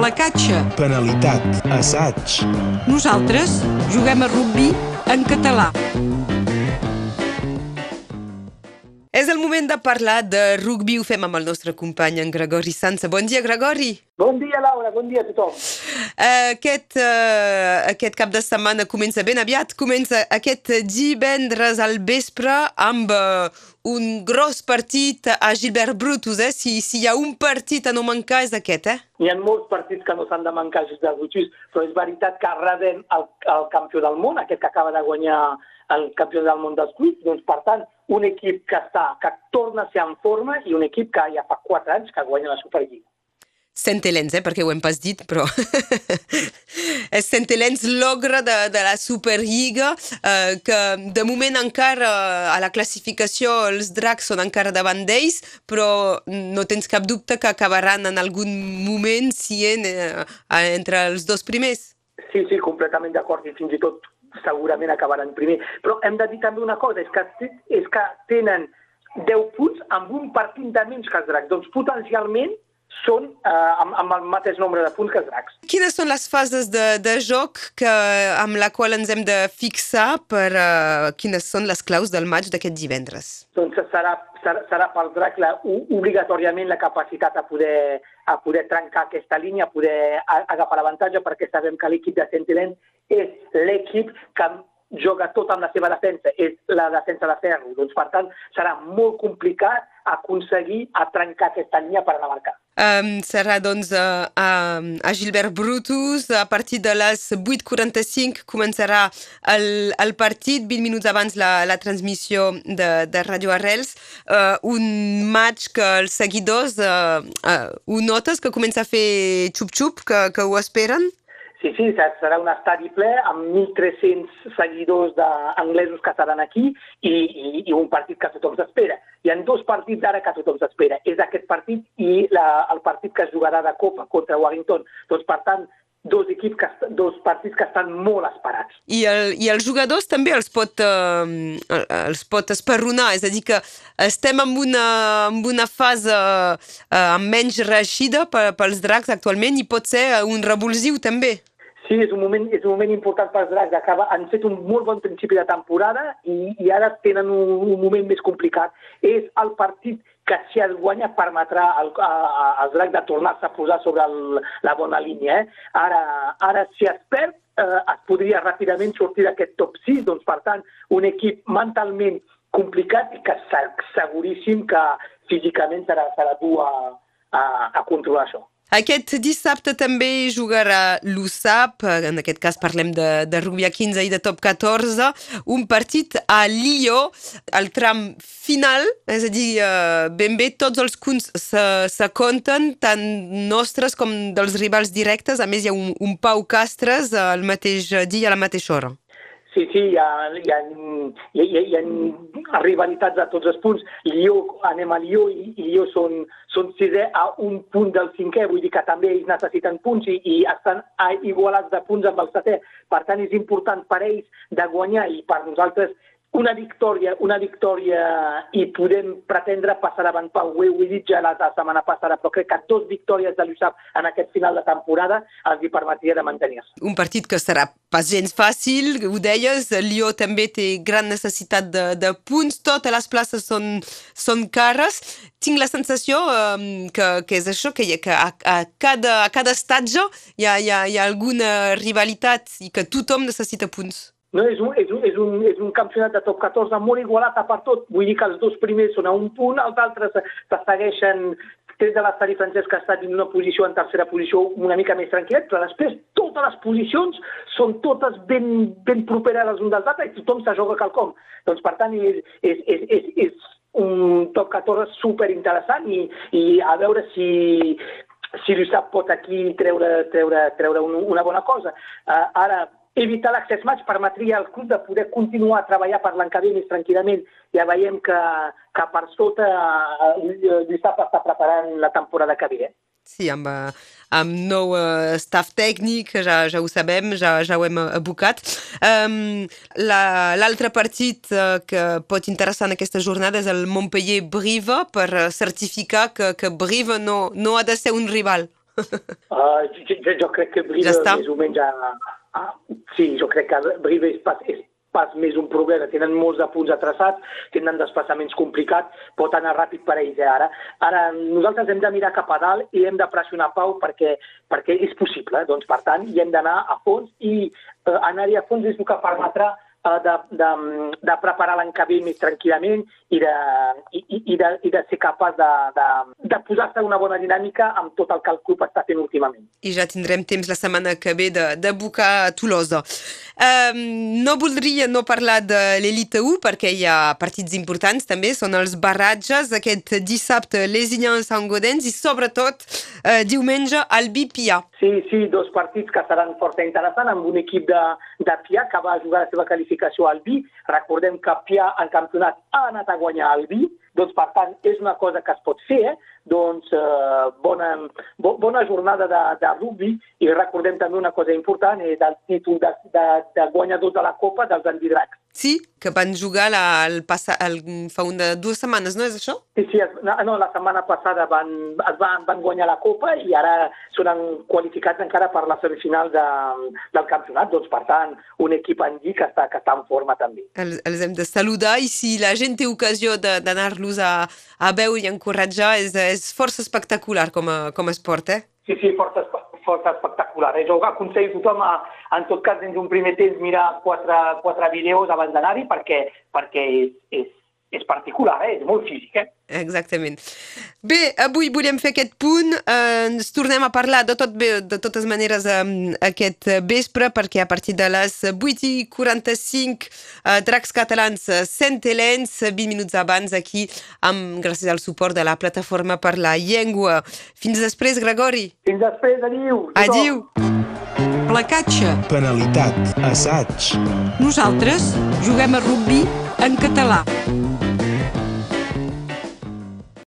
placatge. Penalitat. Assaig. Nosaltres juguem a rugby en català. És el moment de parlar de rugby. Ho fem amb el nostre company, en Gregori Sansa. Bon dia, Gregori. Bon dia, Laura. Bon dia a tothom. Aquest, uh, aquest cap de setmana comença ben aviat. Comença aquest divendres al vespre amb uh, un gros partit a Gilbert Brutus. Eh? Si, si hi ha un partit a no mancar és aquest, eh? Hi ha molts partits que no s'han de mancar a Gilbert Brutus, però és veritat que rebem el, el campió del món, aquest que acaba de guanyar el campió del món dels clubs, doncs per tant, un equip que està, que torna a ser en forma i un equip que ja fa quatre anys que guanya la Superliga. Saint Helens, eh, perquè ho hem pas dit, però és Saint Helens l'ogre de, de la Superliga, eh, que de moment encara a la classificació els dracs són encara davant d'ells, però no tens cap dubte que acabaran en algun moment sent eh, entre els dos primers. Sí, sí, completament d'acord, i fins i tot segurament acabaran primer. Però hem de dir també una cosa, és que, és que tenen 10 punts amb un partit de menys que els dracs. Doncs potencialment són eh, amb, amb el mateix nombre de punts que els dracs. Quines són les fases de, de joc que, amb la qual ens hem de fixar per uh, quines són les claus del maig d'aquest divendres? Doncs serà, serà, serà pel drac la, obligatòriament la capacitat a poder, a poder trencar aquesta línia, a poder agafar l'avantatge, perquè sabem que l'equip de Sentinel és l'equip que joga tot amb la seva defensa, és la defensa de ferro. Doncs, per tant, serà molt complicat aconseguir a trencar aquesta línia per anar a marcar. Um, serà, doncs, uh, uh, a Gilbert Brutus, a partir de les 8.45 començarà el, el partit, 20 minuts abans la, la transmissió de, de Radio Arrels, uh, un match que els seguidors uh, uh, ho notes, que comença a fer xup-xup, que, que ho esperen? Sí, sí, serà un estadi ple amb 1.300 seguidors d'anglesos que estaran aquí i, i, i un partit que tothom s'espera. Hi ha dos partits ara que tothom s'espera. És aquest partit i la, el partit que es jugarà de Copa contra Warrington. Doncs, per tant, dos equips, que, dos partits que estan molt esperats. I, el, i els jugadors també els pot, eh, els pot esperronar, és a dir que estem en una, en una fase eh, menys reeixida pels dracs actualment i pot ser un revulsiu també. Sí, és un moment, és un moment important pels dracs. Acaba, han fet un molt bon principi de temporada i, i ara tenen un, un moment més complicat. És el partit que si es guanya permetrà al, als dracs de tornar-se a posar sobre el, la bona línia. Eh? Ara, ara, si es perd, eh, es podria ràpidament sortir d'aquest top 6. Doncs, per tant, un equip mentalment complicat i que seguríssim que físicament serà, serà dur a, a, a controlar això. Aquest dissabte també jugarà l'USAP, en aquest cas parlem de, de rugby a 15 i de top 14, un partit a Lió, al tram final, és a dir, eh, ben bé tots els punts se, se compten, tant nostres com dels rivals directes, a més hi ha un, un Pau Castres el mateix dia a la mateixa hora. Sí, sí, hi ha, hi ha, hi ha, hi ha rivalitats a tots els punts. Lió, anem a Lió i, i Lió són, són sisè a un punt del cinquè, vull dir que també ells necessiten punts i, i estan igualats de punts amb el setè. Per tant, és important per ells de guanyar i per nosaltres una victòria, una victòria i podem pretendre passar davant Pau. Ho he dit ja la, setmana passada, però crec que dos victòries de l'USAP en aquest final de temporada els hi permetria de mantenir-se. Un partit que serà pas gens fàcil, ho deies, Lió també té gran necessitat de, de punts, totes les places són, són cares. Tinc la sensació um, que, que és això, que, que a, a, cada, a cada estatge hi ha, hi, ha, hi ha alguna rivalitat i que tothom necessita punts. No, és, un, és, un, és, un, és un campionat de top 14 molt igualat a per tot. Vull dir que els dos primers són a un punt, els altres se segueixen tres de l'estadi francès que ha estat en una posició, en tercera posició, una mica més tranquil·let, però després totes les posicions són totes ben, ben properes les uns dels altres i tothom se joga quelcom. Doncs, per tant, és, és, és, és, és un top 14 super interessant i, i a veure si, si l'USAP pot aquí treure, treure, treure un, una bona cosa. Uh, ara, evitar l'accés maig permetria al club de poder continuar a treballar per ve més tranquil·lament. Ja veiem que, que per sota l'ISAP està preparant la temporada que ve. Eh? Sí, amb, amb nou uh, staff tècnic, ja, ja ho sabem, ja, ja ho hem abocat. Um, L'altre la, partit uh, que pot interessar en aquesta jornada és el Montpellier-Brive per certificar que, que Brive no, no ha de ser un rival. Uh, jo, jo, jo crec que Brive Ja està. més o menys... A, a, sí, jo crec que Brive és pas, és pas més un problema. Tenen molts de punts atrasats, tenen desplaçaments complicats, pot anar ràpid per ells eh, ara. Ara, nosaltres hem de mirar cap a dalt i hem de pressionar Pau perquè, perquè és possible. Doncs, per tant, hi hem d'anar a fons i eh, anar-hi a fons és el que permetrà eh, de, de, de preparar l'any que ve més tranquil·lament i de, i, i- de, i de ser capaç de, de, de posar-se una bona dinàmica amb tot el que el club està fent últimament. I ja tindrem temps la setmana que ve de, de bucar a Tolosa. Um, no voldria no parlar de l'Elite 1 perquè hi ha partits importants també, són els barratges aquest dissabte Lesignan Sant Godens i sobretot uh, diumenge Albi Pia. Sí, sí, dos partits que seran força interessants amb un equip de, de Pia que va jugar la seva qualificació al Vi. Recordem que Pia al campionat ha anat a guanyar al Vi, doncs per tant és una cosa que es pot fer, eh? doncs eh, bona, bo, bona jornada de, de rugby i recordem també una cosa important, és el títol de, de, de guanyadors de la Copa dels Andidracs. Sí, que van jugar la, el passa, el, fa una, dues setmanes, no és això? Sí, sí, es, no, la setmana passada van, es van, van guanyar la Copa i ara són qualificats encara per la semifinal de, del campionat. Doncs, per tant, un equip en Lli que està, que està en forma també. Els, els hem de saludar i si la gent té ocasió de- d'anar-los a, a veure i encoratjar és, és força espectacular com a, com a esport, eh? Sí, sí, força, espe- força espectacular. Eh? Jo aconsello a tothom, a, en tot cas, dins un primer temps, mirar quatre, quatre vídeos abans d'anar-hi perquè, perquè és, és, és particular, eh? és molt físic. Eh? Exactament. Bé, avui volem fer aquest punt. Eh, ens tornem a parlar de, tot bé, de totes maneres eh, aquest vespre perquè a partir de les 8 i 45 eh, Dracs Catalans Sant Helens, 20 minuts abans aquí amb, gràcies al suport de la Plataforma per la Llengua. Fins després, Gregori. Fins després, adiu! Adiu. Placatge. Penalitat. Assaig. Nosaltres juguem a rugby en català.